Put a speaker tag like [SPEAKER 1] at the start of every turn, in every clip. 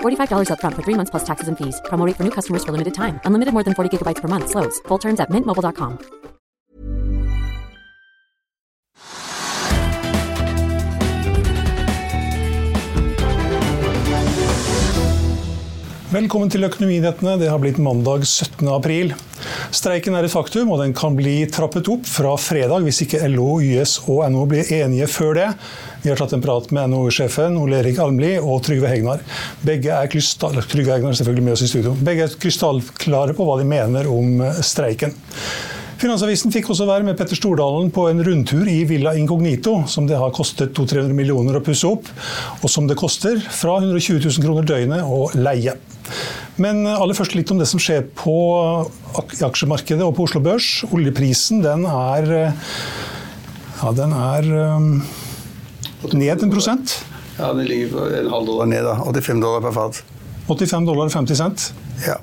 [SPEAKER 1] $45 up front for three months plus taxes and fees. Promoting for new customers for limited time. Unlimited more than 40 gigabytes per month. Slows. Full terms at mintmobile.com.
[SPEAKER 2] Velkommen til Økonominyhetene. Det har blitt mandag 17. april. Streiken er et faktum, og den kan bli trappet opp fra fredag hvis ikke LO, YS og NHO blir enige før det. Vi har tatt en prat med NHO-sjefen Ole Erik Almli og Trygve Hegnar. Begge er krystallklare på hva de mener om streiken. Finansavisen fikk også være med Petter Stordalen på en rundtur i Villa Incognito, som det har kostet 200-300 millioner å pusse opp, og som det koster fra 120 000 kroner døgnet å leie. Men aller først litt om det som skjer på aksjemarkedet og på Oslo Børs. Oljeprisen den er, ja, den er um, ned en prosent.
[SPEAKER 3] Ja, den ligger på en halv dollar ned, da. 85 dollar per fat.
[SPEAKER 2] 85 dollar og 50 cent.
[SPEAKER 3] Ja.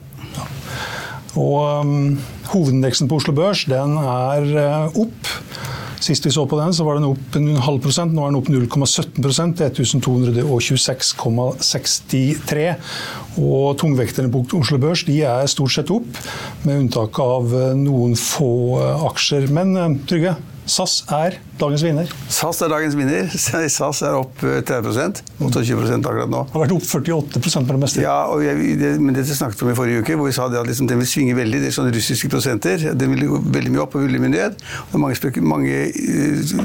[SPEAKER 2] Og um, hovedindeksen på Oslo Børs den er uh, opp. Sist vi så på den, så var den opp en halv prosent. Nå er den opp 0,17 til 1226,63. Og tungvekterne på Oslo Børs de er stort sett opp, med unntak av noen få aksjer. Men Trygve, SAS er dagens vinner.
[SPEAKER 3] SAS er dagens vinner. SAS er opp 30% 28% akkurat nå.
[SPEAKER 2] Det Har vært opp 48% på det meste.
[SPEAKER 3] Ja, jeg, det, men dette snakket vi om i forrige uke, hvor vi sa at liksom, den vil svinge veldig. Det er sånne russiske prosenter. Den vil gå veldig mye opp og veldig mye ned. Det er mange, mange uh,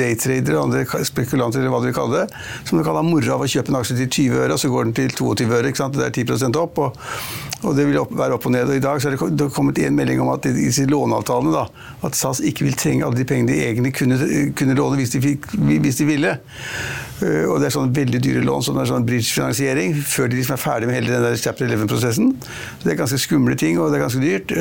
[SPEAKER 3] daytradere og andre spekulanter, eller hva du vil kalle det, som kan ha moro av å kjøpe en aksje til 20 øre, og så går den til 22 øre. ikke sant? Det er 10 opp. Og, og det vil opp, være opp og ned. Og I dag så er det, det kommet en melding om at i disse låneavtalene da, at SAS ikke vil trenge alle de pengene de egentlig kunne, kunne låne hvis de, fikk, hvis de ville. Uh, og det er sånne veldig dyre lån som er sånn bridge-finansiering før de liksom er ferdig med hele den der chapter 11-prosessen. Så Det er ganske skumle ting, og det er ganske dyrt.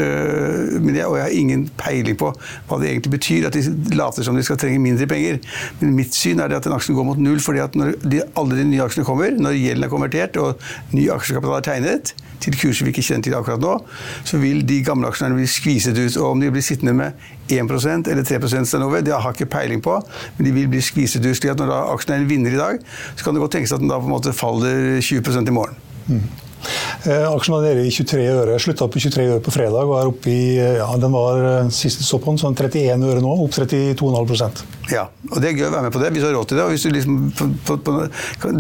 [SPEAKER 3] Men jeg, og jeg har ingen peiling på hva det egentlig betyr at de later som de skal trenge mindre penger. Men mitt syn er det at den aksjen går mot null, fordi at når de, alle de nye aksjene kommer, når gjelden er konvertert og ny aksjekapital er tegnet, til kurser vi ikke kjenner til akkurat nå, så vil de gamle aksjonærene bli skviset ut. Og om de blir sittende med 1% eller 3% over, det har jeg ikke peiling på, men de vil bli skviset ut. slik at når aksjonæren vinner i dag, så kan det godt tenkes at den da på en måte faller 20% i morgen.
[SPEAKER 2] Mm. Eh, aksjen var nede i 23 øre. Slutta på 23 øre på fredag og er oppe i ja, den var sist så sånn 31 øre nå, opp 32,5
[SPEAKER 3] Ja, og det er gøy å være med på det hvis du har råd til det. og Hvis du, liksom, på, på,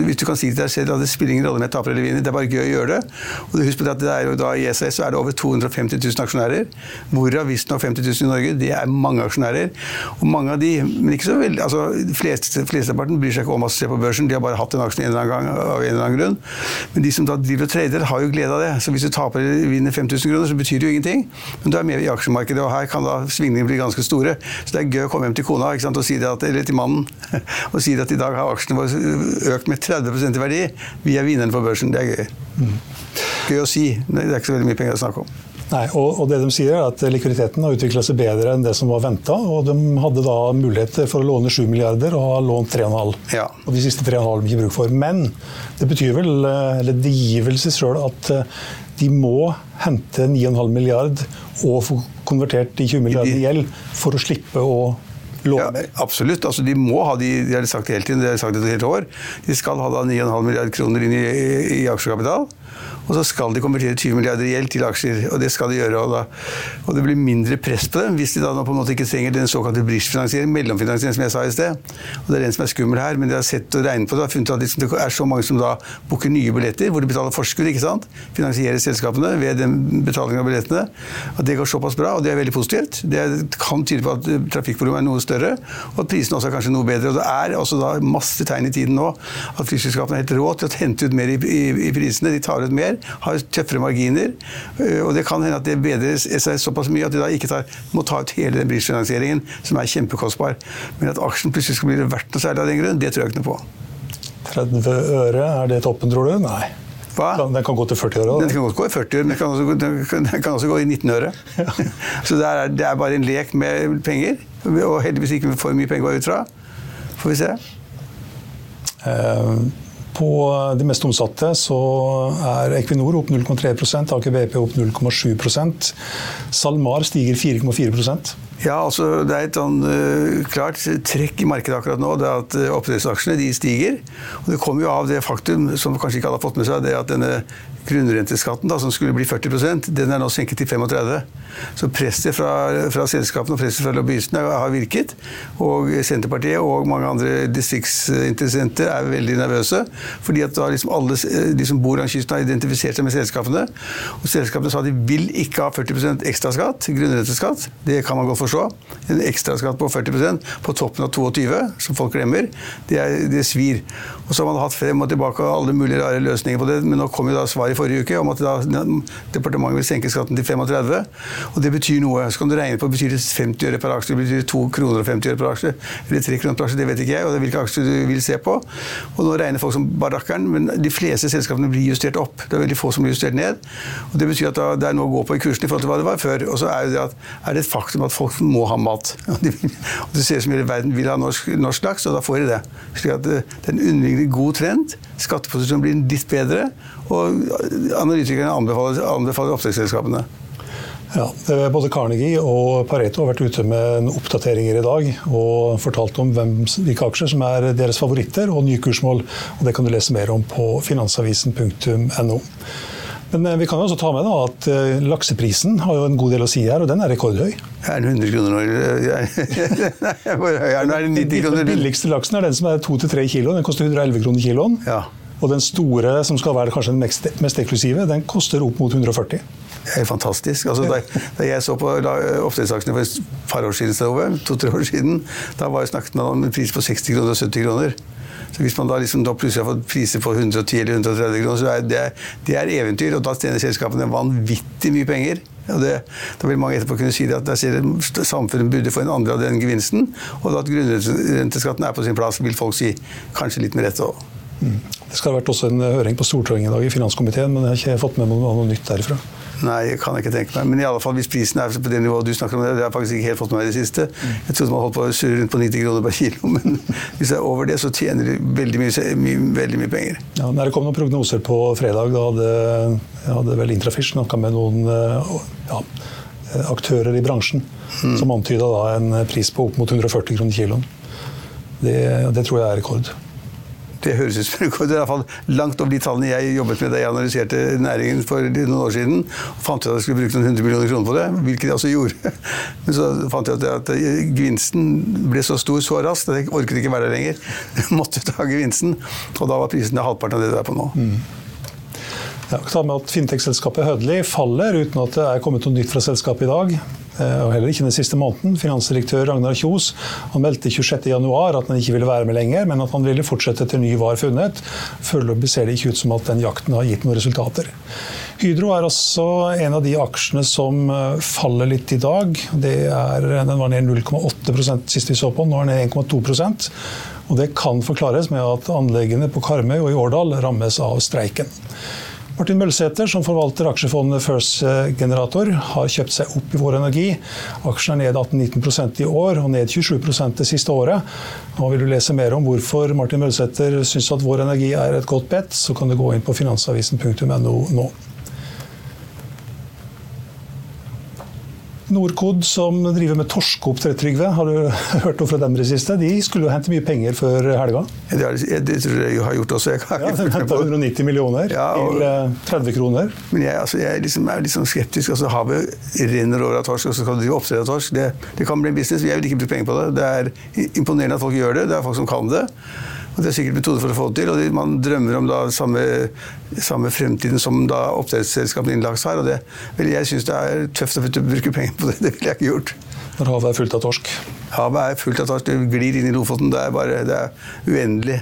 [SPEAKER 3] hvis du kan si til deg selv at det spiller ingen rolle om jeg taper eller vinner, det er bare gøy å gjøre det. Og Husk på at det er da I SAS er det over 250 000 aksjonærer, hvorav visstnok 50 000 i Norge. Det er mange aksjonærer. Og mange av de, men ikke så veldig, altså fleste, Flesteparten bryr seg ikke om å se på børsen, de har bare hatt en aksje en eller annen gang av en eller annen grunn. Men de som da driver og trader, har jo glede av det. Så hvis du taper eller vinner 5000 kroner, så betyr det jo ingenting. Men du er med i aksjemarkedet, og her kan da svingningene bli ganske store. Så det er gøy å komme hjem til kona sant, og si at, til mannen og si at i dag har aksjene våre økt med 30% i verdi. Vi er vinneren på børsen. Det er gøy. Mm. Gøy å si. Det er ikke så veldig mye penger å snakke om.
[SPEAKER 2] Nei, og, og, det de sier er at Likviditeten har utvikla seg bedre enn det som var venta. Og de hadde da mulighet for å låne 7 milliarder og har lånt 3,5.
[SPEAKER 3] Ja.
[SPEAKER 2] Og de siste 3,5 har de ikke bruk for. Men det betyr vel, eller det gir vel seg sjøl at de må hente 9,5 milliard og få konvertert de 20 milliardene i gjeld for å slippe å
[SPEAKER 3] Ja, absolutt. Altså, de må ha de, de har sagt det hele tiden, de har sagt det et helt år. De skal ha da 9,5 milliarder kroner inn i, i, i aksjekapital. Og så skal de konvertere 20 milliarder gjeld til aksjer, og det skal de gjøre. Og, da, og, det blir mindre press på dem hvis de da på en måte ikke trenger den såkalte bridge-finansiering, mellomfinansiering, som jeg sa i sted. Og Det er den som er skummel her, men de har sett og regnet på det og funnet at liksom det er så mange som da booker nye billetter, hvor de betaler forskudd, ikke sant? finansierer selskapene ved den betalingen av billettene. At det går såpass bra, og det er veldig positivt. Det kan tyde på at trafikkvolumet er noe større, og at prisene også er kanskje noe bedre. Og det er også da masse tegn i tiden nå at flyselskapene har helt råd til å hente ut mer i, i, i prisene. De tar ut mer, har tøffere marginer. Øh, og det kan hende at det bedrer seg såpass mye at de da ikke tar, må ta ut hele den bridgefinansieringen, som er kjempekostbar. Men at aksjen plutselig skal bli verdt noe særlig av den grunn, det tror jeg ikke noe på.
[SPEAKER 2] 30 øre, er det toppen, tror du? Nei.
[SPEAKER 3] Hva?
[SPEAKER 2] Den kan gå til 40 øre?
[SPEAKER 3] Den kan godt gå i 40 øre, men den kan også, den kan, den kan også gå i 19 øre. Ja. Så det er, det er, bare en lek med penger. Og heldigvis ikke for mye penger å gå ut fra. Får vi se.
[SPEAKER 2] Uh, på de mest omsatte så er Equinor opp 0,3% Aker BP opp 0,7% SalMar stiger 4,4%
[SPEAKER 3] ja, altså Det er et sånn, uh, klart trekk i markedet akkurat nå. det er at uh, Oppdrettsaksjene stiger. og Det kommer jo av det faktum som kanskje ikke alle har fått med seg, det at denne grunnrenteskatten, da, som skulle bli 40% den er nå senket til 35 Så presset fra, fra selskapene og presset fra lobbyistene har virket. Og Senterpartiet og mange andre distriktsinteressenter er veldig nervøse. fordi at da liksom alle de som bor langs kysten, har identifisert seg med selskapene. Og selskapene sa de vil ikke ha 40% ekstraskatt, grunnrenteskatt. Det kan man godt forstå. En ekstraskatt på 40% på toppen av 22, som folk glemmer, det, er, det svir. Og så har man hatt frem og tilbake alle mulige rare løsninger på det, men nå kom jo da svaret i forrige uke om at da, departementet vil senke skatten til 35. Og det betyr noe. Så kan du regne på betyr det 50 øre per aksje, det betyr 2 kroner og 50 øre per aksje, eller 3 kroner per aksje, det vet ikke jeg, og det er hvilke aksjer du vil se på. Og nå regner folk som barrakkeren, men de fleste selskapene blir justert opp. Det er veldig få som blir justert ned. Og Det betyr at det er noe å gå på i kursen i forhold til hva det var før. Og så er det, at, er det et faktum at folk må ha mat. Og det ser ut som hele verden vil ha norsk, norsk laks, og da får de det. Slik at det, det er en underliggende god trend. Skatteposisjonen blir litt bedre. Og analytikerne anbefaler, anbefaler oppdrettsselskapene.
[SPEAKER 2] Ja, Både Carnegie og Pareto har vært ute med oppdateringer i dag og fortalt om hvem, hvilke aksjer som er deres favoritter og nye kursmål. og Det kan du lese mer om på finansavisen.no. Men eh, vi kan jo også ta med da, at uh, lakseprisen har jo en god del å si her, og den er rekordhøy.
[SPEAKER 3] Er den 100 kroner nå? Hvor høy er den? Er den 90 kroner?
[SPEAKER 2] Den billigste laksen er den som er 2-3 kilo. Den koster 111 kroner kiloen.
[SPEAKER 3] Ja.
[SPEAKER 2] Og den store, som skal være kanskje den mest, mest eksklusive, den koster opp mot 140.
[SPEAKER 3] Det er fantastisk. Altså, da, da, jeg så på oppdrettsaksjene for et par år siden, to-tre år siden, da var snakket man om en pris på 60 kroner og 70 kroner. Så Hvis man da, liksom, da plutselig har fått priser på 110 eller 130 kroner, så er det, det er eventyr. Og da tjener selskapene vanvittig mye penger. Og det, da vil mange etterpå kunne si at der ser samfunnet burde få en andre av den gevinsten. Og at grunnrenteskatten er på sin plass, vil folk si kanskje litt med rette òg.
[SPEAKER 2] Det skal ha vært også en høring på Stortinget i dag i finanskomiteen, men jeg har ikke fått med meg noe, nytt derifra.
[SPEAKER 3] Nei, jeg kan ikke tenke meg. Men i alle fall, hvis prisen er på det nivået du snakker om, det har jeg faktisk ikke helt fått med meg i det siste. Jeg trodde man holdt på å surre rundt på 90 kroner per kilo, men hvis det er over det, så tjener de veldig mye, mye, veldig mye penger.
[SPEAKER 2] Ja, når det kom noen prognoser på fredag, da hadde, hadde vel Intrafish snakka med noen ja, aktører i bransjen mm. som antyda en pris på opp mot 140 kroner kiloen. Det, det tror jeg er rekord.
[SPEAKER 3] Det høres ut som rekord. Det er iallfall langt over de tallene jeg jobbet med da jeg analyserte næringen for noen år siden. og fant ut at jeg skulle bruke noen hundre millioner kroner på det, hvilket jeg også gjorde. Men så fant jeg at, gevinsten ble så stor så raskt at jeg orket ikke være der lenger. Jeg måtte ta gevinsten, og da var prisen halvparten av det det er på nå. Mm.
[SPEAKER 2] Ja, ta med at Fintech-selskapet Hødli faller uten at det er kommet noe nytt fra selskapet i dag. Eh, og heller ikke den siste måneden. Finansdirektør Ragnar Kjos han meldte 26.1 at han ikke ville være med lenger, men at han ville fortsette til ny var funnet. Foreløpig ser det ikke ut som at den jakten har gitt noen resultater. Hydro er også en av de aksjene som eh, faller litt i dag. Er, den var ned 0,8% sist vi så på, nå er den ned 1,2% og Det kan forklares med at anleggene på Karmøy og i Årdal rammes av streiken. Martin Mølsæter, som forvalter aksjefondet First Generator, har kjøpt seg opp i Vår Energi. Aksjen er ned 18-19% i år og ned 27% det siste året. Nå vil du lese mer om hvorfor Martin Mølsæter syns at Vår Energi er et godt bet, så kan du gå inn på finansavisen.no nå. Norcod, som driver med torskeoppdrett, Trygve, har du hørt noe fra dem i det siste? De skulle jo hente mye penger før helga?
[SPEAKER 3] Det, er, det, tror jeg jeg har gjort også. Jeg har
[SPEAKER 2] ja, De henta 190 millioner ja, og, til 30 kroner.
[SPEAKER 3] Men jeg, altså, jeg liksom er liksom skeptisk. altså Havet renner over av torsk, og så skal du drive oppdrett av torsk. Det, det, kan bli en business. Jeg vil ikke bruke penger på det. Det er imponerende at folk gjør det. Det er folk som kan det. Og Det er sikkert metoder for å få det til. og Man drømmer om da samme, samme fremtiden som da oppdrettsselskapene innenlands har. og det, vel, Jeg syns det er tøft å bruke penger på det. Det ville jeg ikke gjort.
[SPEAKER 2] Når havet er fullt av torsk?
[SPEAKER 3] Havet er fullt av torsk. Det glir inn i Lofoten. Det er bare det er uendelig.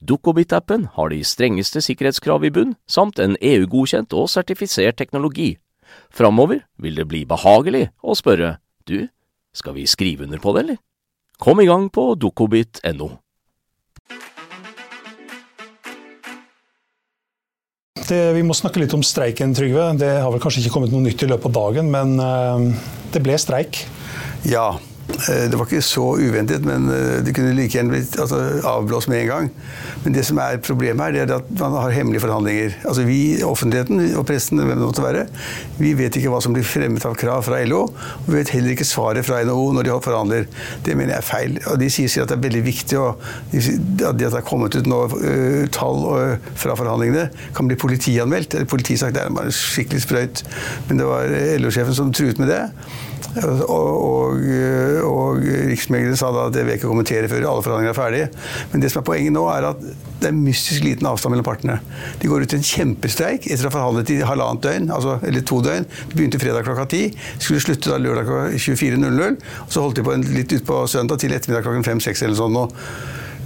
[SPEAKER 4] Dukkobit-appen har de strengeste sikkerhetskrav i bunn, samt en EU-godkjent og sertifisert teknologi. Framover vil det bli behagelig å spørre du, skal vi skrive under på det, eller? Kom i gang på dukkobit.no.
[SPEAKER 2] vi må snakke litt om streiken, Trygve. Det har vel kanskje ikke kommet noe nytt i løpet av dagen, men uh, det ble streik?
[SPEAKER 3] Ja, Eh, det var ikke så uventet, men eh, det kunne like gjerne blitt altså, avblåst med en gang. Men det som er problemet her, det er at man har hemmelige forhandlinger. Altså Vi, offentligheten og pressen, hvem det måtte være, vi vet ikke hva som blir fremmet av krav fra LO. Og vi vet heller ikke svaret fra NHO når de forhandler. Det mener jeg er feil. Og de sier at det er veldig viktig og at det har kommet ut nå uh, tall uh, fra forhandlingene, kan bli politianmeldt. Eller politiet det er bare skikkelig sprøyt. Men det var LO-sjefen som truet med det. Og, og, og Riksmegleren sa da at det vil jeg ikke kommentere før alle forhandlinger er ferdige. Men det som er poenget nå, er at det er mystisk liten avstand mellom partene. De går ut i en kjempestreik etter å ha forhandlet i halvannet døgn, altså, eller to døgn. De begynte fredag klokka ti, skulle slutte da lørdag klokka 24.00. Og så holdt de på en, litt utpå søndag til ettermiddag klokken fem-seks eller sånn. Og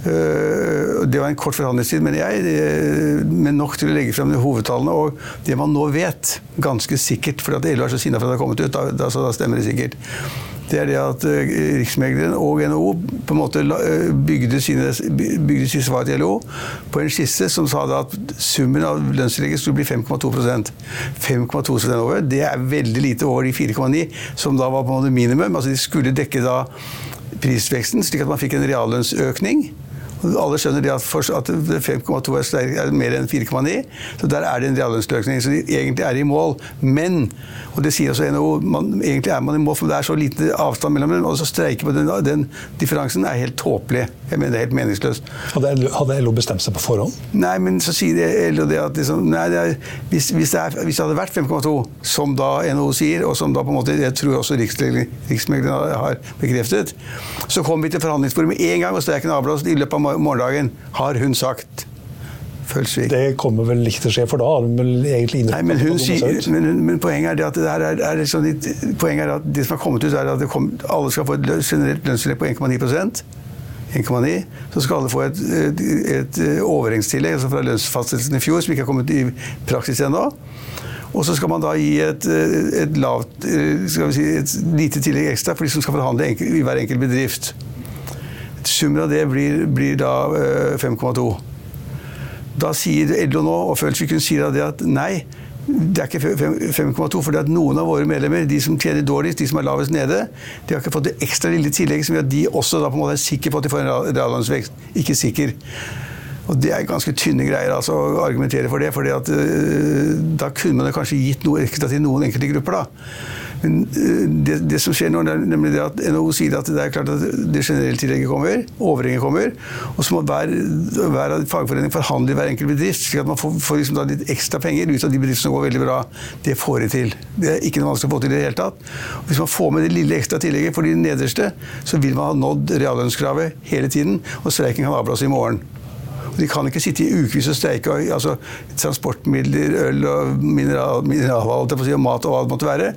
[SPEAKER 3] det var en kort forhandlingstid, men jeg, eh, men nok til å legge frem hovedtallene. Og det man nå vet, ganske sikkert, for at LO er så sinna for at det har kommet ut, da, da, da stemmer det sikkert det er det at uh, Riksmegleren og NHO på en måte bygde sine, bygde sine svar til LO på en skisse som sa at summen av lønnstillegget skulle bli 5,2% 5,2% over. Det er veldig lite over de 4,9 som da var på en måte minimum. altså De skulle dekke da prisveksten, slik at man fikk en reallønnsøkning. Alle skjønner det at, at 5,2 er, er mer enn 4,9, så der er det en reallønnsøkning. Så de egentlig er i mål. Men, og det sier også NHO, man, egentlig er man i mål, for det er så liten avstand mellom dem. Og så streike på den, den differansen er helt tåpelig. Jeg mener det er helt meningsløst.
[SPEAKER 2] Hadde, hadde LO bestemt seg på forhånd?
[SPEAKER 3] Nei, men så sier LO det at liksom, nei, det er, hvis, hvis, det er, hvis, det hadde vært 5,2, som da NHO sier, og som da på en måte jeg tror også Riksmegleren har bekreftet, så kom vi til forhandlingsbordet med en gang, og streiken avblåst i løpet av morgendagen, har hun sagt.
[SPEAKER 2] Følsvik. Det kommer vel ikke til å skje, for da har hun vel egentlig
[SPEAKER 3] Nei, men, hun sier, men, men, poenget er, at det, er, er sånn, poenget er at det som har kommet ut, er at kom, alle skal få et generelt lønnstillegg på 1,9% 1,9, så skal alle få et, et, et overhengstillegg altså fra lønnsfastsettelsen i fjor, som ikke har kommet i praksis ennå. Og så skal man da gi et, et, lavt, skal vi si, et lite tillegg ekstra for de som skal forhandle i hver enkelt bedrift. Summen av det blir, blir da 5,2. Da sier LO nå, og Følsviken sier det at nei, det er ikke 5,2, for noen av våre medlemmer, de som tjener dårligst, de som er lavest nede, de har ikke fått det ekstra lille tillegget som gjør at de også da på en måte er sikre på at de får en reallønnsvekst. Ikke sikker. Og Det er ganske tynne greier altså, å argumentere for det. for uh, Da kunne man kanskje gitt noe ekstra til noen enkelte grupper. da. Men eh, det, det, som skjer nå, er nemlig det at NHO sier at det er klart at det generelle tillegget kommer, overhenget kommer, og så må hver, hver fagforening forhandle i hver enkelt bedrift, slik at man får, får liksom litt ekstra penger ut av de bedriftene som går veldig bra. Det får de til. Det er ikke noe vanskelig å få til i det hele tatt. Og hvis man får med det lille ekstra tillegget for de nederste, så vil man ha nådd reallønnskravet hele tiden, og streiken kan avblåse i morgen. De kan ikke sitte i ukevis og streike. Altså, transportmidler, øl og mineral, mineralvalg og mat og hva det måtte være,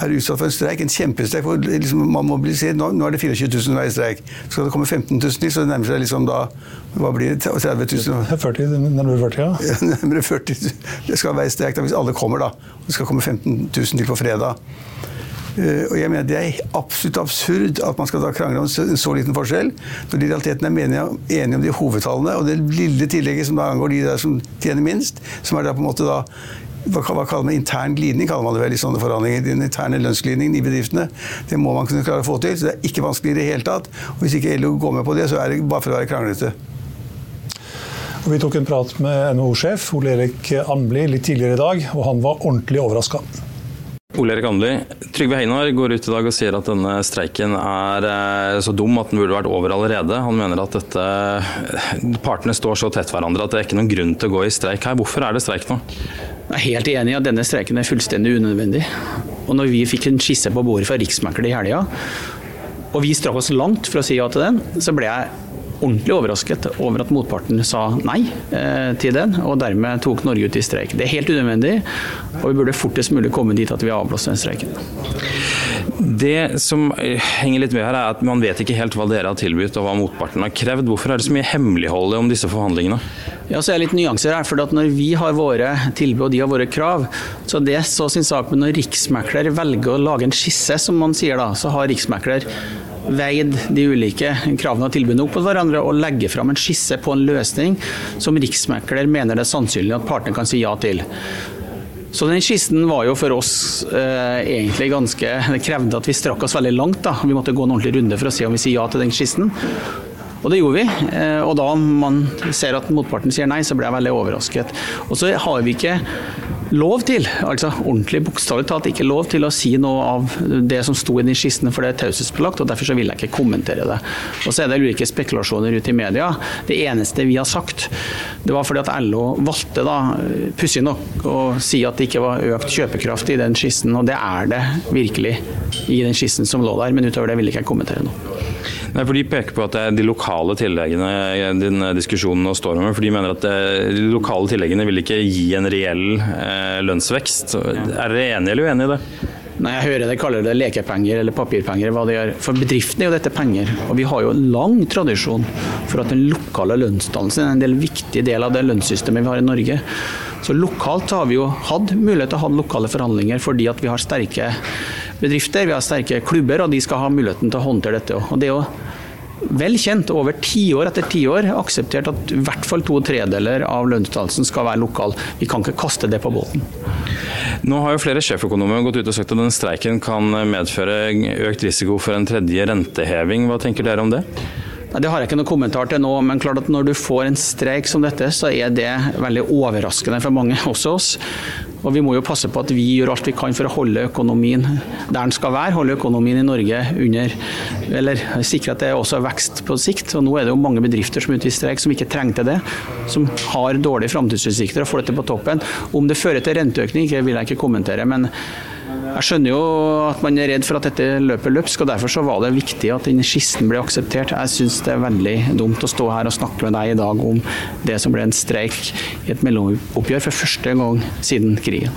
[SPEAKER 3] er utsatt for en streik. En kjempestreik hvor liksom, man mobiliserer. Nå, nå er det 24 000 hver streik. streik. Skal det komme 15 000 til, så det nærmer seg liksom da Hva blir det? 30 000?
[SPEAKER 2] 40, nærmere 40, ja.
[SPEAKER 3] nærmere 40 Det skal være streik da, hvis alle kommer, da. Det skal komme 15 000 til på fredag. Eh, og jeg mener Det er absolutt absurd at man skal da krangle om en så liten forskjell, når de i realiteten er enige, om de hovedtallene. Og det lille tillegget som da angår de der som tjener minst, som er da på en måte da hva, kaller man intern glidning, kaller man det vel i sånne forhandlinger. Den interne lønnsglidningen i bedriftene. Det må man kunne klare å få til. Så det er ikke vanskelig i det hele tatt. Og hvis ikke LO går med på det, så er det bare for å være kranglete.
[SPEAKER 2] Og vi tok en prat med NHO-sjef Ole Erik Amli litt tidligere i dag, og han var ordentlig overraska.
[SPEAKER 5] Ole Erik Andli, Trygve Heinar går ut i dag og sier at denne streiken er eh, så dum at den burde vært over allerede. Han mener at dette, partene står så tett hverandre at det er ikke noen grunn til å gå i streik her. Hvorfor er det streik nå?
[SPEAKER 6] Jeg er helt enig i at denne streiken er fullstendig unødvendig. Og når vi fikk en skisse på bordet fra Riksmekler i helga, og vi strakk oss langt for å si ja til den, så ble jeg ordentlig overrasket over at motparten sa nei eh, til den, og dermed tok Norge ut i streik. Det er helt unødvendig, og vi burde fortest mulig komme dit at vi avblåser den streiken.
[SPEAKER 5] Det som eh, henger litt med her, er at man vet ikke helt hva dere har tilbudt og hva motparten har krevd. Hvorfor er det så mye hemmelighold om disse forhandlingene?
[SPEAKER 6] Ja, så er det litt nyanser her, for Når vi har våre tilbud og de har våre krav, så det så sin sak. Men når riksmekler velger å lage en skisse, som man sier da, så har riksmekler veid de ulike kravene og tilbudene opp mot hverandre og legge fram en skisse på en løsning som riksmekler mener det er sannsynlig at partene kan si ja til. Så den skissen var jo for oss eh, egentlig ganske Det krevde at vi strakk oss veldig langt. da. Vi måtte gå en ordentlig runde for å se om vi sier ja til den skissen. Og det gjorde vi. Eh, og da man ser at motparten sier nei, så ble jeg veldig overrasket. Og så har vi ikke lov til, altså ordentlig bokstavelig talt ikke lov til å si noe av det som sto i de skissene, for det er taushetsbelagt, og derfor så vil jeg ikke kommentere det. Og så er det ulike spekulasjoner ute i media. Det eneste vi har sagt, det var fordi at LO valgte da, pussig nok, å si at det ikke var økt kjøpekraft i den skissen, og det er det virkelig i den skissen som lå der, men utover det vil jeg ikke kommentere noe.
[SPEAKER 5] Nei, for De peker på at det er de lokale tilleggene din diskusjonen nå står om. for de mener at de lokale tilleggene vil ikke gi en reell eh, lønnsvekst. Er dere enige eller uenige i det?
[SPEAKER 6] Nei, jeg hører det, kaller det lekepenger eller papirpenger. hva det gjør. For bedriften er jo dette penger. Og vi har jo lang tradisjon for at den lokale lønnsdannelsen er en del viktig del av det lønnssystemet vi har i Norge. Så lokalt har vi jo hatt mulighet til å ha lokale forhandlinger fordi at vi har sterke bedrifter, vi har sterke klubber, og de skal ha muligheten til å håndtere dette. Og det er jo vel kjent, over tiår etter tiår, akseptert at i hvert fall to tredeler av lønnsdannelsen skal være lokal. Vi kan ikke kaste det på båten.
[SPEAKER 5] Nå har jo flere sjeføkonomer gått ut og sagt at den streiken kan medføre økt risiko for en tredje renteheving. Hva tenker dere om det?
[SPEAKER 6] Det har jeg ikke noen kommentar til nå, men klart at når du får en streik som dette, så er det veldig overraskende for mange, også oss. Og Vi må jo passe på at vi gjør alt vi kan for å holde økonomien der den skal være. Holde økonomien i Norge under, eller sikre at det er også vekst på sikt. Og Nå er det jo mange bedrifter som er ute i streik som ikke trengte det. Som har dårlige framtidsutsikter og får dette på toppen. Om det fører til renteøkning, vil jeg ikke kommentere. men jeg skjønner jo at man er redd for at dette løper løpsk, og derfor så var det viktig at den skissen ble akseptert. Jeg syns det er veldig dumt å stå her og snakke med deg i dag om det som ble en streik i et mellomoppgjør for første gang siden krigen.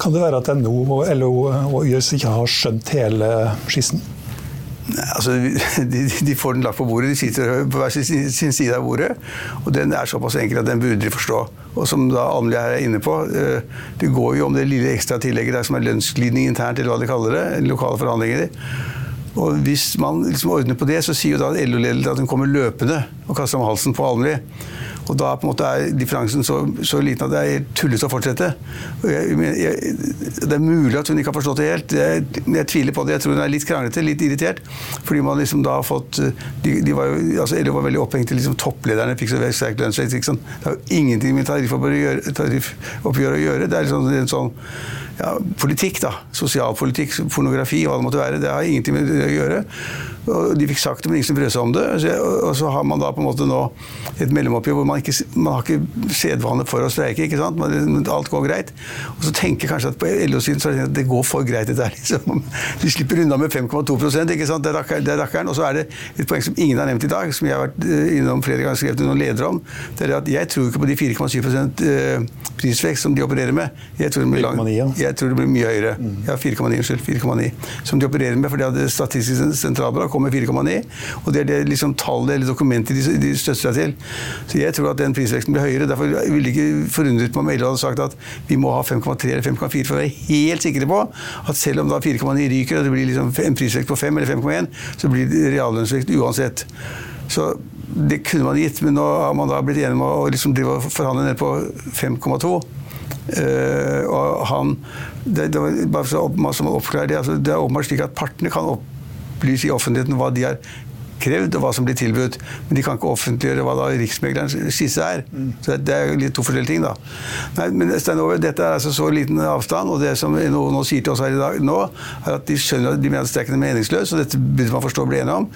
[SPEAKER 2] Kan det være at NO og LO og YS ikke har skjønt hele skissen?
[SPEAKER 3] Altså, de, de, får den lagt på bordet, de sitter på hver sin, sin, side av bordet. Og den er såpass enkel at den burde de forstå. Og som da Almli er inne på, eh, det går jo om det lille ekstra tillegget der som er lønnsglidning internt, eller hva de kaller det. Lokale forhandlinger. Og hvis man liksom ordner på det, så sier jo da LO-ledelsen at hun kommer løpende og kaster om halsen på Almli. Og da er differansen så, så liten at det er tullete å fortsette. Jeg, jeg, det er mulig at hun ikke har forstått det helt, jeg, jeg tviler på det. Jeg tror hun er litt kranglete, litt irritert. Fordi man liksom da har fått de, de var jo, altså var veldig opphengt i liksom topplederne fikk så sterk lønnsvekst. Det har jo ingenting med tariffoppgjøret å gjøre. Det er liksom en sånn ja, politikk, da. Sosialpolitikk, pornografi, hva det måtte være. Det har ingenting med det å gjøre. Og de fikk sagt det, men ingen som brød seg om det. Og så har man da på en måte nå et mellomoppgjør hvor man ikke man har ikke sedvane for å streike. ikke sant? alt går greit. Og så tenker kanskje at på LO-siden så det, at det går for greit, dette her. Liksom. De slipper unna med 5,2% ikke sant? Det er rakkeren. Og så er det et poeng som ingen har nevnt i dag, som jeg har vært eh, innom flere ganger skrevet noen ledere om. Det er at jeg tror ikke på de 4,7 eh, prisvekst som de opererer med. Jeg tror det blir, lang, jeg tror det blir mye høyere. Mm. Ja, 4,9, unnskyld. 4,9. Som de opererer med, fordi at Statistisk sentralbyrå kommer 4,9. Og det er det liksom tallet eller dokumentet de, de støtter seg til. Så jeg tror at den prisveksten blir høyere. Derfor ville det ikke forundret meg om LO hadde sagt at vi må ha 5,3 eller 5,4 for å være helt sikre på at selv om da 4,9 ryker og det blir liksom en prisvekst på 5 eller 5,1, så blir det reallønnsvekst uansett. Så det kunne man gitt, men nå har man da blitt enig om å liksom forhandle ned på 5,2. Uh, og han det, det var bare så opp, som oppklare det, altså, det er åpenbart slik at partene kan opp, opplyse i offentligheten hva de har krevd, og hva som blir tilbudt. Men de kan ikke offentliggjøre hva da riksmeglerens skisse er. Så Det er litt to forskjellige ting, da. Nei, men Steinove, dette er altså så liten avstand, og det som NHO nå sier til oss her i dag nå, er at de skjønner at de mener streiken er meningsløs, og dette burde man forstå og bli enige om.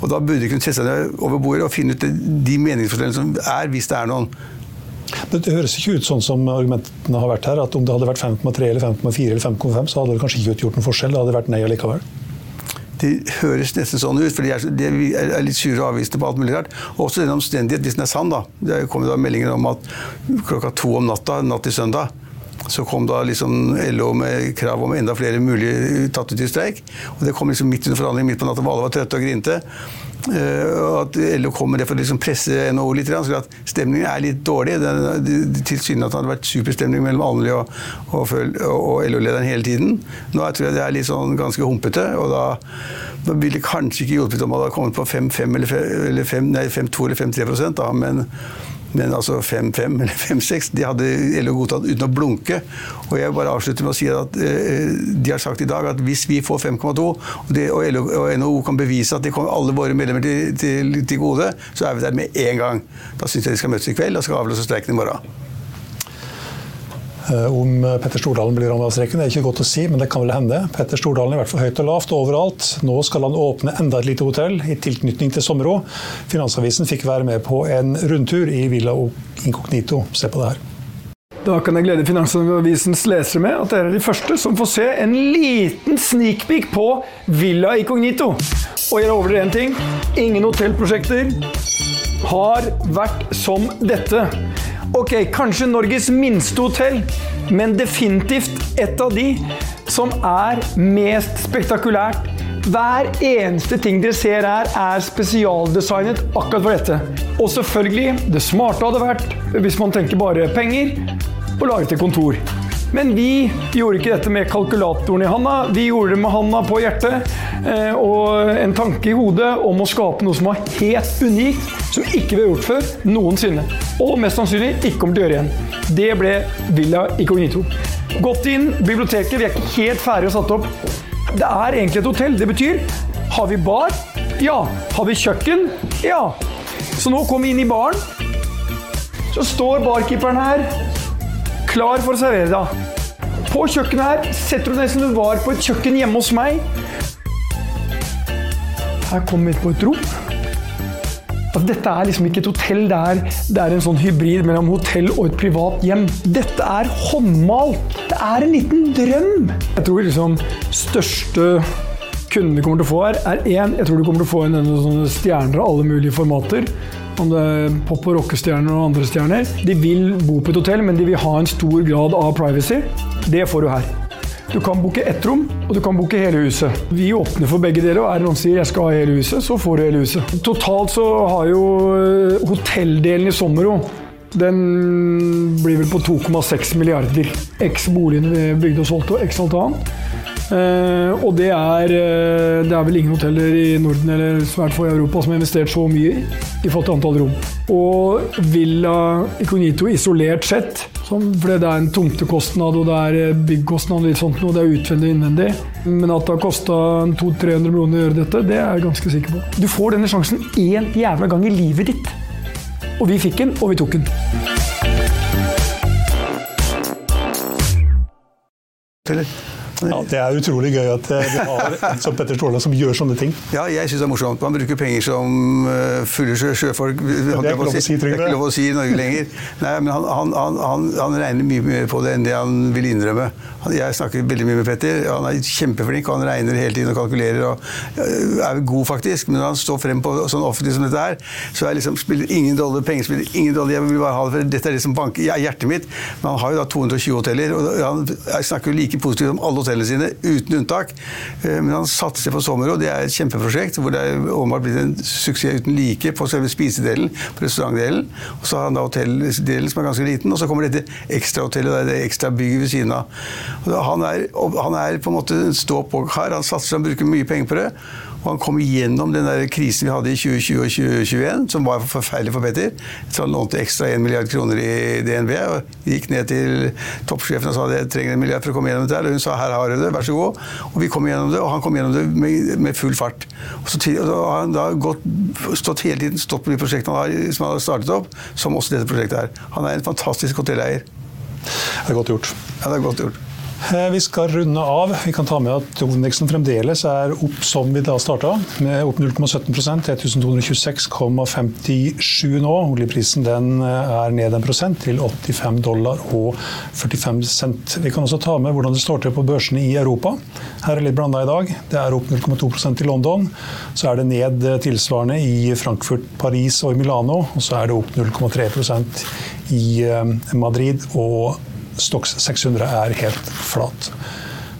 [SPEAKER 3] Og da burde de kunne sette seg ned over bordet og finne ut de meningsforskjellene som er, hvis det er noen.
[SPEAKER 2] Det høres ikke ut sånn som argumentene har vært her, at om det hadde vært 5,3 eller 5,4 eller 5,5, så hadde det kanskje ikke gjort noen forskjell. Det hadde vært nei allikevel
[SPEAKER 3] det høres nesten sånn ut, for de er, de er litt sure og avvisende på alt mulig rart. Også den omstendighet, hvis den er sann, da. Det kom da meldinger om at klokka to om natta, natt til søndag, så kom da liksom LO med krav om enda flere mulige tatt ut i streik. Og det kom liksom midt under forhandlingene, midt på natta, hvor alle var trøtte og grinte. Og at LO kom med det for å liksom presse NHO litt. Så at stemningen er litt dårlig. Tilsynelatende har det vært superstemning mellom Anneli og, og, og LO-lederen hele tiden. Nå tror jeg det er litt sånn ganske humpete. og da, da ville kanskje ikke hjulpet om man hadde kommet på 5-2 eller 5-3 da, men men altså 5-5 eller 5-6 de hadde LO godtatt uten å blunke. Og jeg bare avslutter med å si at eh, de har sagt i dag at hvis vi får 5,2, og, og, og NHO kan bevise at det kommer alle våre medlemmer til, til, til gode, så er vi der med en gang. Da syns jeg de skal møtes i kveld og skal avløse streiken i morgen.
[SPEAKER 2] Eh, om Petter Stordalen blir rammet av streiken, er ikke godt å si, men det kan vel hende. Petter Stordalen er i hvert fall høyt og lavt overalt. Nå skal han åpne enda et lite hotell i tilknytning til Sommero. Finansavisen fikk være med på en rundtur i Villa Incognito. Se på det her.
[SPEAKER 7] Da kan jeg glede Finansavisens lesere med at dere er de første som får se en liten sneakpeak på Villa Incognito. Og jeg lover dere én ting. Ingen hotellprosjekter har vært som dette. Ok, kanskje Norges minste hotell, men definitivt et av de som er mest spektakulært. Hver eneste ting dere ser her, er spesialdesignet akkurat for dette. Og selvfølgelig, det smarte hadde vært, hvis man tenker bare penger, å lage til kontor. Men vi gjorde ikke dette med kalkulatoren i handa, vi gjorde det med handa på hjertet eh, og en tanke i hodet om å skape noe som var helt unikt, som ikke ble gjort før noensinne. Og mest sannsynlig ikke kommer til å gjøre igjen. Det ble Villa Icognito. Gått inn, biblioteket, vi er ikke helt ferdige å satt opp. Det er egentlig et hotell. Det betyr har vi bar? Ja. Har vi kjøkken? Ja. Så nå kommer vi inn i baren. Så står barkeeperen her klar for å servere deg. På kjøkkenet her setter du deg som du var på et kjøkken hjemme hos meg. Her kommer vi på et rom. Altså, dette er liksom ikke et hotell, det er, det er, en sånn hybrid mellom hotell og et privat hjem. Dette er håndmalt. Det er en liten drøm. Jeg tror liksom største kunden vi kommer til å få her, er én. Jeg tror du kommer til å få en sånne stjerner av alle mulige formater om det er pop- og rockestjerner og andre stjerner. De vil bo på et hotell, men de vil ha en stor grad av privacy. Det får du her. Du kan booke ett rom, og du kan booke hele huset. Vi åpner for begge deler, og er det noen som sier jeg skal ha hele huset, så får du hele huset. Totalt så har jo eh, hotelldelen i Sommero den blir vel på 2,6 milliarder. X boligene vi bygde og solgte, og x alt annet. Eh, og det er, eh, det er vel ingen hoteller i Norden eller svært få i Europa som har investert så mye i forhold til antall rom. Og Villa Iconito isolert sett, som, fordi det er en tomtekostnad og det er eh, byggkostnad og litt sånt noe, det er utvendig og innvendig, men at det har kosta 200-300 millioner å gjøre dette, det er jeg ganske sikker på. Du får denne sjansen én jævla gang i livet ditt. Og vi fikk den, og vi tok den.
[SPEAKER 3] Eller?
[SPEAKER 2] Ja, det er utrolig gøy at eh, vi har en som Petter Stordalen som gjør sånne ting.
[SPEAKER 3] Ja, jeg syns det er morsomt. Man bruker penger som uh, fulle sjø, sjøfolk
[SPEAKER 2] Det er ikke lov å si,
[SPEAKER 3] Det er ikke lov å si i Norge lenger. Nei, men han, han, han, han, regner mye mer på det enn det han vil innrømme. Jeg snakker veldig mye med Petter. Han er kjempeflink, og han regner hele tiden og kalkulerer. og uh, Er god, faktisk, men når han står frem på sånn offentlig som dette er, så er liksom, spiller ingen rolle. Penger spiller ingen rolle. Jeg vil bare ha det, for dette er det som banker hjertet mitt. Men han har jo da 220 hoteller, og han snakker jo like positivt om alle hotellene sine, uten unntak. Eh, Men han satser på Sommero. Det er et kjempeprosjekt hvor det er åpenbart blitt en suksess uten like på selve spisedelen, på restaurantdelen. Og så har han da hotelldelen som er ganske liten, og så kommer dette ekstrahotellet, det ekstra bygget ved siden av. Og Han er, han er på en måte en stå-på-kar. Han satser, han bruker mye penger på det. Han kom igjennom den der krisen vi hadde i 2020 og 2021, som var forferdelig for Petter. Så han lånte ekstra 1 milliard kroner i DNB og gikk ned til toppsjefen og sa at jeg trenger en milliard for å komme gjennom dette. Og hun sa her har du det, vær så god. Og vi kom gjennom det, og han kom gjennom det med, med full fart. Og så, og så har han da gått, stått hele tiden stått på de prosjektene han har, som han har startet opp, som også dette prosjektet er. Han er en fantastisk hotelleier.
[SPEAKER 2] Det er godt gjort.
[SPEAKER 3] Ja, det er godt gjort.
[SPEAKER 2] Eh, Vi skal runde av. Vi kan ta med at hovedindeksen fremdeles er opp som vi da starta, med opp 0,17 1226,57 nå. Oljeprisen den eh, er ned en prosent til 85 dollar og 45 cent. Vi kan også ta med hvordan det står til på børsene i Europa. Her er litt blanda i dag. Det er opp 0,2% i London. Så er det ned eh, tilsvarende i Frankfurt, Paris og i Milano. Og så er det opp 0,3% i Madrid. og Stox 600 er helt flat.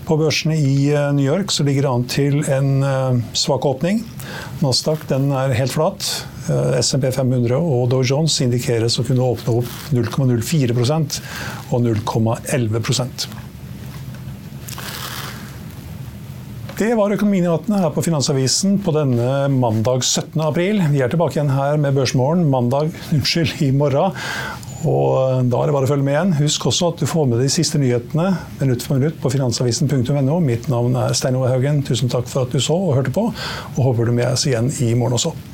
[SPEAKER 2] På børsene i eh, New York så ligger det an til en eh, svak åpning. Nasdaq den er helt flat. Eh, SMP 500 og Dow Jones indikeres å kunne åpne opp 0,04% og 0,11% Det var økonominyhetene her på Finansavisen på denne mandag 17. april. Vi er tilbake igjen her med Børsmorgen mandag unnskyld, i morgen. Og da er det bare å følge med igjen. Husk også at du får med de siste nyhetene minutt for minutt på finansavisen.no. Mitt navn er Stein Ove Haugen. Tusen takk for at du så og hørte på, og håper du med oss igjen i morgen også.